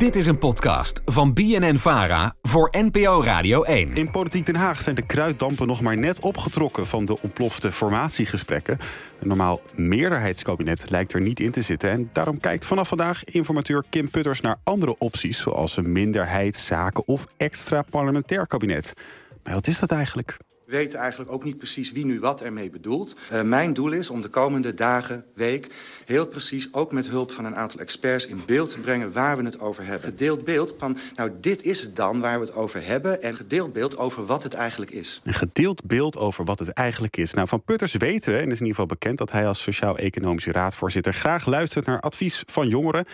Dit is een podcast van BNN Vara voor NPO Radio 1. In Politiek Den Haag zijn de kruiddampen nog maar net opgetrokken van de ontplofte formatiegesprekken. Een normaal meerderheidskabinet lijkt er niet in te zitten. En daarom kijkt vanaf vandaag informateur Kim Putters naar andere opties, zoals een minderheidszaken of extra parlementair kabinet. Maar wat is dat eigenlijk? We weten eigenlijk ook niet precies wie nu wat ermee bedoelt. Uh, mijn doel is om de komende dagen, week... heel precies, ook met hulp van een aantal experts... in beeld te brengen waar we het over hebben. Gedeeld beeld van, nou, dit is het dan waar we het over hebben... en gedeeld beeld over wat het eigenlijk is. Een gedeeld beeld over wat het eigenlijk is. Nou, van Putters weten we, en is in ieder geval bekend... dat hij als Sociaal-Economische Raadvoorzitter... graag luistert naar advies van jongeren...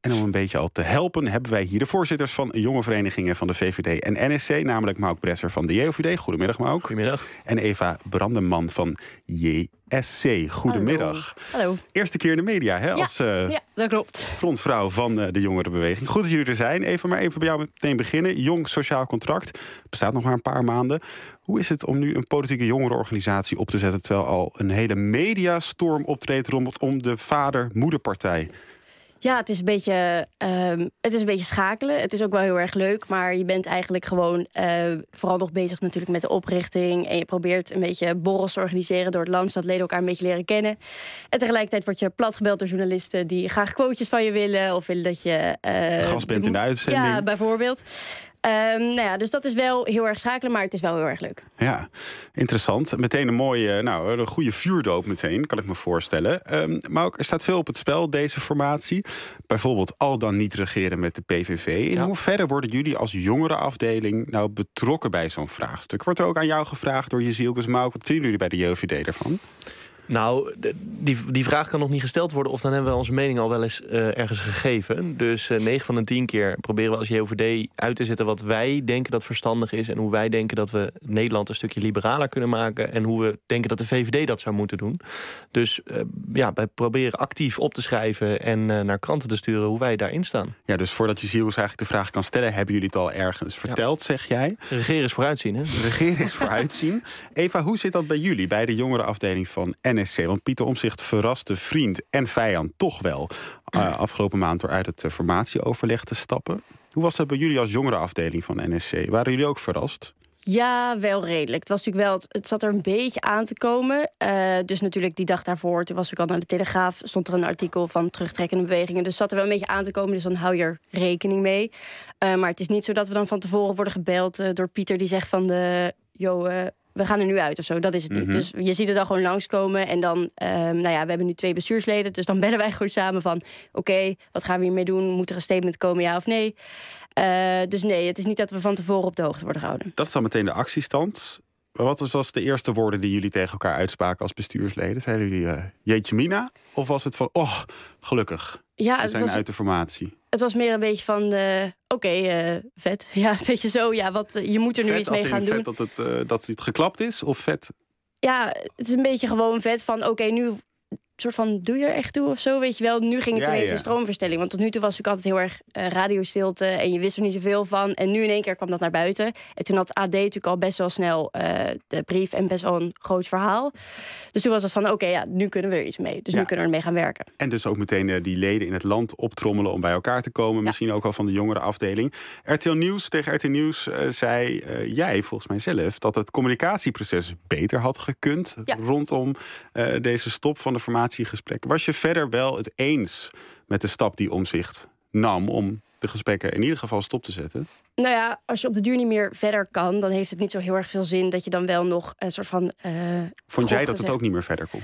En om een beetje al te helpen hebben wij hier de voorzitters van jonge verenigingen van de VVD en NSC, namelijk Mauk Bresser van de JOVD. Goedemiddag Mauk. Goedemiddag. En Eva Brandeman van JSC. Goedemiddag. Hallo. Hallo. Eerste keer in de media hè, ja, als uh, ja, dat klopt. frontvrouw van uh, de jongerenbeweging. Goed dat jullie er zijn. Even maar even bij jou meteen beginnen. Jong Sociaal Contract bestaat nog maar een paar maanden. Hoe is het om nu een politieke jongerenorganisatie op te zetten... terwijl al een hele mediastorm optreedt rondom de vader-moederpartij? Ja, het is, een beetje, uh, het is een beetje schakelen. Het is ook wel heel erg leuk, maar je bent eigenlijk gewoon uh, vooral nog bezig natuurlijk met de oprichting. En je probeert een beetje borrels te organiseren door het land, zodat leden elkaar een beetje leren kennen. En tegelijkertijd word je platgebeld door journalisten die graag quotejes van je willen of willen dat je. Uh, Gast bent in de uitzending. Ja, bijvoorbeeld. Um, nou ja, dus dat is wel heel erg schakelen, maar het is wel heel erg leuk. Ja, interessant. Meteen een mooie, nou, een goede vuurdoop meteen, kan ik me voorstellen. Um, maar ook, er staat veel op het spel, deze formatie. Bijvoorbeeld al dan niet regeren met de PVV. In ja. hoeverre worden jullie als jongerenafdeling nou betrokken bij zo'n vraagstuk? Wordt er ook aan jou gevraagd door je zielkes, maar ook wat vinden jullie bij de JOVD ervan? Nou, die, die vraag kan nog niet gesteld worden... of dan hebben we onze mening al wel eens uh, ergens gegeven. Dus uh, 9 van de 10 keer proberen we als JOVD uit te zetten... wat wij denken dat verstandig is... en hoe wij denken dat we Nederland een stukje liberaler kunnen maken... en hoe we denken dat de VVD dat zou moeten doen. Dus uh, ja, wij proberen actief op te schrijven... en naar kranten te sturen hoe wij daarin staan. Ja, dus voordat je ziels eigenlijk de vraag kan stellen... hebben jullie het al ergens verteld, ja. zeg jij? Regeren is vooruitzien, hè? Regeren is vooruitzien. Eva, hoe zit dat bij jullie, bij de jongerenafdeling van NS? Want Pieter Omzicht verraste vriend en vijand toch wel uh, afgelopen maand door uit het uh, formatieoverleg te stappen. Hoe was dat bij jullie als jongerenafdeling van NSC? Waren jullie ook verrast? Ja, wel redelijk. Het, was natuurlijk wel, het zat er een beetje aan te komen. Uh, dus natuurlijk die dag daarvoor, toen was ik al naar de Telegraaf... stond er een artikel van terugtrekkende bewegingen. Dus zat er wel een beetje aan te komen, dus dan hou je er rekening mee. Maar het is niet zo dat we dan van tevoren worden gebeld door Pieter... die zegt van, de, yo, we gaan er nu uit of zo. Dat is het niet. Mm -hmm. Dus je ziet het dan gewoon langskomen. En dan, um, nou ja, we hebben nu twee bestuursleden. Dus dan bellen wij gewoon samen van... oké, okay, wat gaan we hiermee doen? Moet er een statement komen, ja of nee? Uh, dus nee, het is niet dat we van tevoren op de hoogte worden gehouden. Dat is dan meteen de actiestand. Wat was de eerste woorden die jullie tegen elkaar uitspraken als bestuursleden? Zeiden jullie uh, jeetje mina? Of was het van, oh, gelukkig, ja, we zijn was, uit de formatie? Het was meer een beetje van, uh, oké, okay, uh, vet. Ja, een beetje zo, ja, wat, je moet er nu vet iets mee gaan vet doen. Dat het, dat het geklapt is, of vet? Ja, het is een beetje gewoon vet van, oké, okay, nu soort van doe je er echt toe of zo, weet je wel. Nu ging het Ja, ineens ja. een stroomverstelling. Want tot nu toe was ik altijd heel erg uh, radiostilte en je wist er niet zoveel van. En nu in één keer kwam dat naar buiten. En toen had AD natuurlijk al best wel snel uh, de brief en best wel een groot verhaal. Dus toen was het van, oké, okay, ja, nu kunnen we er iets mee. Dus Ja. nu kunnen we ermee gaan werken. En dus ook meteen eh, die leden in het land optrommelen om bij elkaar te komen. Misschien ook al van de jongere afdeling. RTL Nieuws tegen RTL Nieuws eh, zei eh, jij volgens mij zelf dat het communicatieproces beter had gekund rondom eh, deze stop van de Was je verder wel het eens met de stap die omzicht nam om de gesprekken in ieder geval stop te zetten? Nou ja, als je op de duur niet meer verder kan, dan heeft het niet zo heel erg veel zin dat je dan wel nog een soort van. eh, Vond jij dat het ook niet meer verder kon?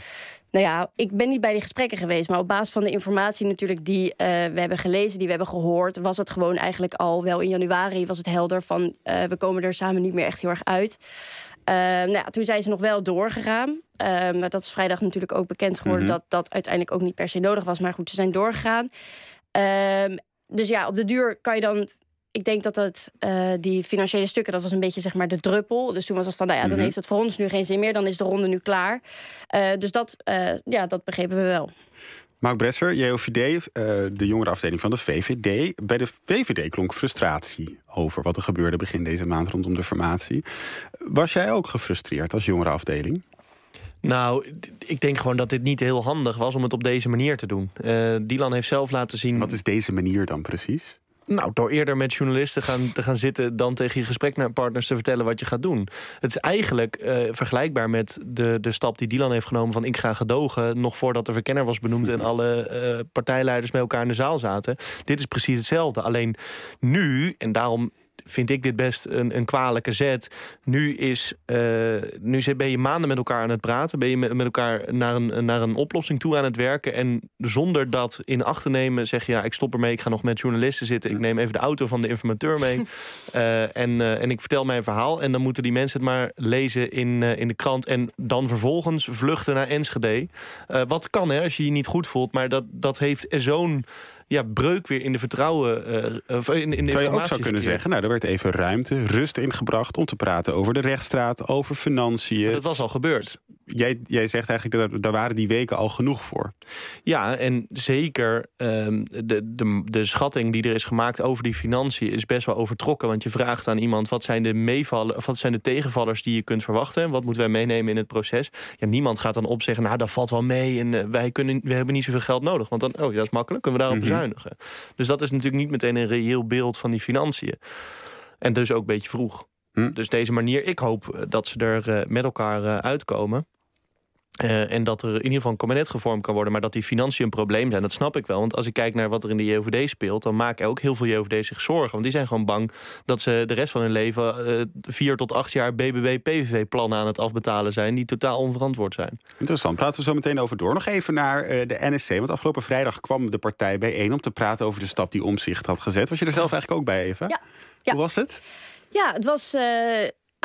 Nou ja, ik ben niet bij die gesprekken geweest, maar op basis van de informatie natuurlijk die eh, we hebben gelezen, die we hebben gehoord, was het gewoon eigenlijk al wel in januari was het helder van eh, we komen er samen niet meer echt heel erg uit. Eh, nou ja, toen zijn ze nog wel doorgegaan. Eh, maar dat is vrijdag natuurlijk ook bekend geworden Mhm. dat dat uiteindelijk ook niet per se nodig was. Maar goed, ze zijn doorgegaan. Ehm, dus ja, op de duur kan je dan. Ik denk dat het, eh, die financiële stukken, dat was een beetje zeg maar de druppel. Dus toen was het van, nou ja, dan Mhm. heeft het voor ons nu geen zin meer. Dan is de ronde nu klaar. Eh, dus dat, eh, ja, dat begrepen we wel. Mark Bresser, JOVD, eh, de jongere afdeling van de VVD. Bij de VVD klonk frustratie over wat er gebeurde begin deze maand rondom de formatie. Was jij ook gefrustreerd als jongere afdeling? Nou, ik denk gewoon dat dit niet heel handig was om het op deze manier te doen. Eh Dylan heeft zelf laten zien... Wat is deze manier dan precies? Nou, door eerder met journalisten gaan, te gaan zitten... dan tegen je gesprekpartners te vertellen wat je gaat doen. Het is eigenlijk uh, vergelijkbaar met de, de stap die Dylan heeft genomen... van ik ga gedogen, nog voordat de verkenner was benoemd... en alle uh, partijleiders met elkaar in de zaal zaten. Dit is precies hetzelfde. Alleen nu, en daarom vind ik dit best een, een kwalijke zet. Nu, is, uh, nu ben je maanden met elkaar aan het praten. Ben je met, met elkaar naar een, naar een oplossing toe aan het werken. En zonder dat in acht te nemen zeg je... ja, ik stop ermee, ik ga nog met journalisten zitten. Ik neem even de auto van de informateur mee. uh, en, uh, en ik vertel mijn verhaal. En dan moeten die mensen het maar lezen in, in de krant. En dan vervolgens vluchten naar Enschede. wat kan hè, als je je niet goed voelt. Maar dat, dat heeft zo'n ja, breuk weer in de vertrouwen. Uh, in, in de Terwijl je ook zou kunnen zeggen, nou, er werd even ruimte, rust ingebracht om te praten over de rechtsstraat, over financiën. Maar dat was al gebeurd jij, jij zegt eigenlijk dat daar waren die weken al genoeg voor. Ja, en zeker um, de, de, de schatting die er is gemaakt over die financiën is best wel overtrokken. Want je vraagt aan iemand wat zijn de meevallen, wat zijn de tegenvallers die je kunt verwachten? Wat moeten wij meenemen in het proces? Ja, niemand gaat dan opzeggen, nou dat valt wel mee en uh, wij, kunnen, we hebben niet zoveel geld nodig. Want dan, oh ja, dat is makkelijk, kunnen we daarop mm -hmm. bezuinigen. Dus dat is natuurlijk niet meteen een reëel beeld van die financiën. En dus ook een beetje vroeg. Hm. Dus deze manier, ik hoop eh, dat ze er uh, met elkaar uh, uitkomen. Uh, en dat er in ieder geval een kabinet gevormd kan worden... maar dat die financiën een probleem zijn, dat snap ik wel. Want als ik kijk naar wat er in de JOVD speelt... dan maken ook heel veel JOVD zich zorgen. Want die zijn gewoon bang dat ze de rest van hun leven... Uh, vier tot acht jaar BBB-PVV-plannen aan het afbetalen zijn... die totaal onverantwoord zijn. Interessant, praten we zo meteen over door. Nog even naar uh, de NSC, want afgelopen vrijdag kwam de partij bijeen... om te praten over de stap die Omzicht had gezet. Was je er zelf eigenlijk ook bij, Eva? Ja. ja. Hoe was het? Ja, het was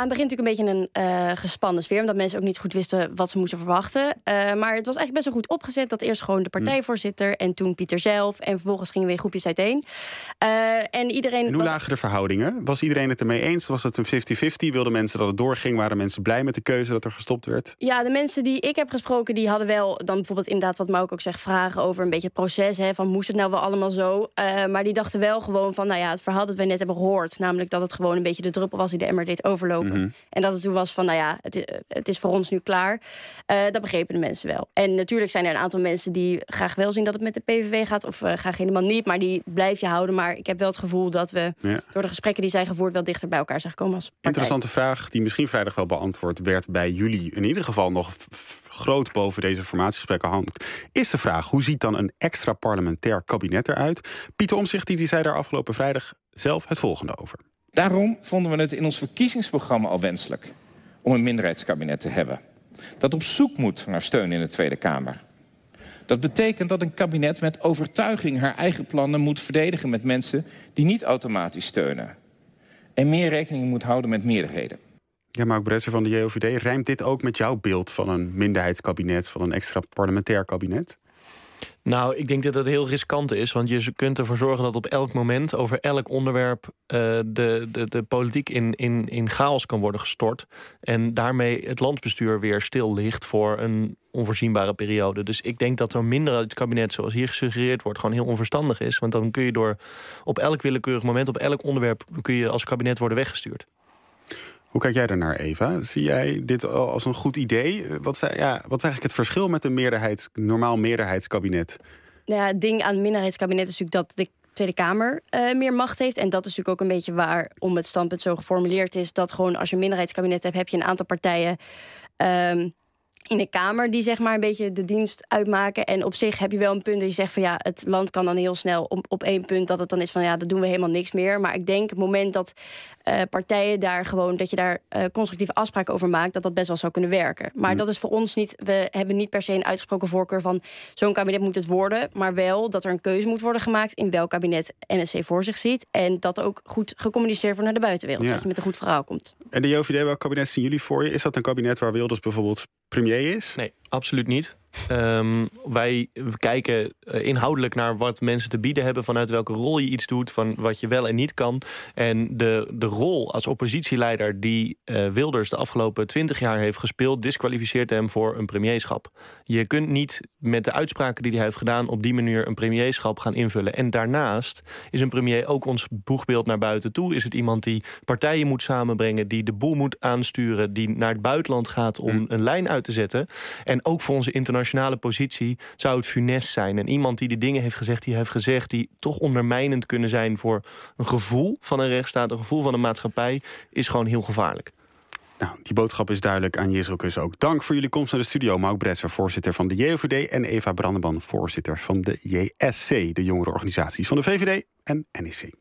aan het begin natuurlijk een beetje een uh, gespannen sfeer. Omdat mensen ook niet goed wisten wat ze moesten verwachten. Uh, maar het was eigenlijk best wel goed opgezet. Dat eerst gewoon de hm. partijvoorzitter en toen Pieter zelf. En vervolgens gingen weer groepjes uiteen. Uh, en iedereen. En hoe lagen de verhoudingen? Was iedereen het ermee eens? Was het een 50-50? Wilden mensen dat het doorging? Waren mensen blij met de keuze dat er gestopt werd? Ja, de mensen die ik heb gesproken, die hadden wel dan bijvoorbeeld inderdaad wat Mauk ook zegt, vragen over een beetje het proces. Hè, van moest het nou wel allemaal zo? maar die dachten wel gewoon van, nou ja, het verhaal dat wij net hebben gehoord. Namelijk dat het gewoon een beetje de druppel was die de emmer deed overlopen. Mm -hmm. En dat het toen was van, nou ja, het is, het is voor ons nu klaar. Uh, dat begrepen de mensen wel. En natuurlijk zijn er een aantal mensen die graag wel zien dat het met de PVV gaat... of uh, graag helemaal niet, maar die blijf je houden. Maar ik heb wel het gevoel dat we ja. door de gesprekken die zijn gevoerd... wel dichter bij elkaar zijn gekomen als partij. Interessante vraag die misschien vrijdag wel beantwoord werd bij jullie. In ieder geval nog groot boven deze formatiegesprekken hangt. Is de vraag, hoe ziet dan een extra parlementair kabinet eruit? Pieter Omzicht die zei daar afgelopen vrijdag zelf het volgende over. Daarom vonden we het in ons verkiezingsprogramma al wenselijk om een minderheidskabinet te hebben. Dat op zoek moet naar steun in de Tweede Kamer. Dat betekent dat een kabinet met overtuiging haar eigen plannen moet verdedigen met mensen die niet automatisch steunen. En meer rekening moet houden met meerderheden. Ja, Mark Bretser van de JOVD, rijmt dit ook met jouw beeld van een minderheidskabinet, van een extra parlementair kabinet? Nou, ik denk dat het heel riskant is. Want je kunt ervoor zorgen dat op elk moment over elk onderwerp uh, de, de, de politiek in, in, in chaos kan worden gestort. En daarmee het landsbestuur weer stil ligt voor een onvoorzienbare periode. Dus ik denk dat zo'n minderheidskabinet, zoals hier gesuggereerd wordt, gewoon heel onverstandig is. Want dan kun je door op elk willekeurig moment, op elk onderwerp, kun je als kabinet worden weggestuurd. Hoe kijk jij daarnaar, Eva? Zie jij dit als een goed idee? Wat, ja, wat is eigenlijk het verschil met een meerderheids, normaal meerderheidskabinet? Nou ja, het ding aan het minderheidskabinet is natuurlijk dat de Tweede Kamer uh, meer macht heeft. En dat is natuurlijk ook een beetje waarom het standpunt zo geformuleerd is. Dat gewoon als je een minderheidskabinet hebt, heb je een aantal partijen. Um, in de Kamer die zeg maar een beetje de dienst uitmaken. En op zich heb je wel een punt dat je zegt van ja, het land kan dan heel snel op, op één punt dat het dan is van ja, dat doen we helemaal niks meer. Maar ik denk het moment dat uh, partijen daar gewoon dat je daar uh, constructieve afspraken over maakt, dat dat best wel zou kunnen werken. Maar mm. dat is voor ons niet, we hebben niet per se een uitgesproken voorkeur van zo'n kabinet moet het worden. Maar wel dat er een keuze moet worden gemaakt in welk kabinet NSC voor zich ziet. En dat ook goed gecommuniceerd wordt naar de buitenwereld. Ja. Dat je met een goed verhaal komt. En de JOVD, welk kabinet zien jullie voor je? Is dat een kabinet waar Wilders bijvoorbeeld premier is? Nee, absoluut niet. Um, wij kijken eh, inhoudelijk naar wat mensen te bieden hebben... vanuit welke rol je iets doet, van wat je wel en niet kan. En de, de rol als oppositieleider die uh, Wilders de afgelopen twintig jaar heeft gespeeld... disqualificeert hem voor een premierschap. Je kunt niet met de uitspraken die hij heeft gedaan... op die manier een premierschap gaan invullen. En daarnaast is een premier ook ons boegbeeld naar buiten toe. Is het iemand die partijen moet samenbrengen... die de boel moet aansturen, die naar het buitenland gaat... om hm. een lijn uit te zetten. En ook voor onze internationale internationale positie zou het funest zijn. En iemand die de dingen heeft gezegd die heeft gezegd... die toch ondermijnend kunnen zijn voor een gevoel van een rechtsstaat... een gevoel van een maatschappij, is gewoon heel gevaarlijk. Nou, die boodschap is duidelijk aan Jezrokus ook. Dank voor jullie komst naar de studio. Mauk Bretser, voorzitter van de JOVD... en Eva Brandeman, voorzitter van de JSC... de jongere organisaties van de VVD en NEC.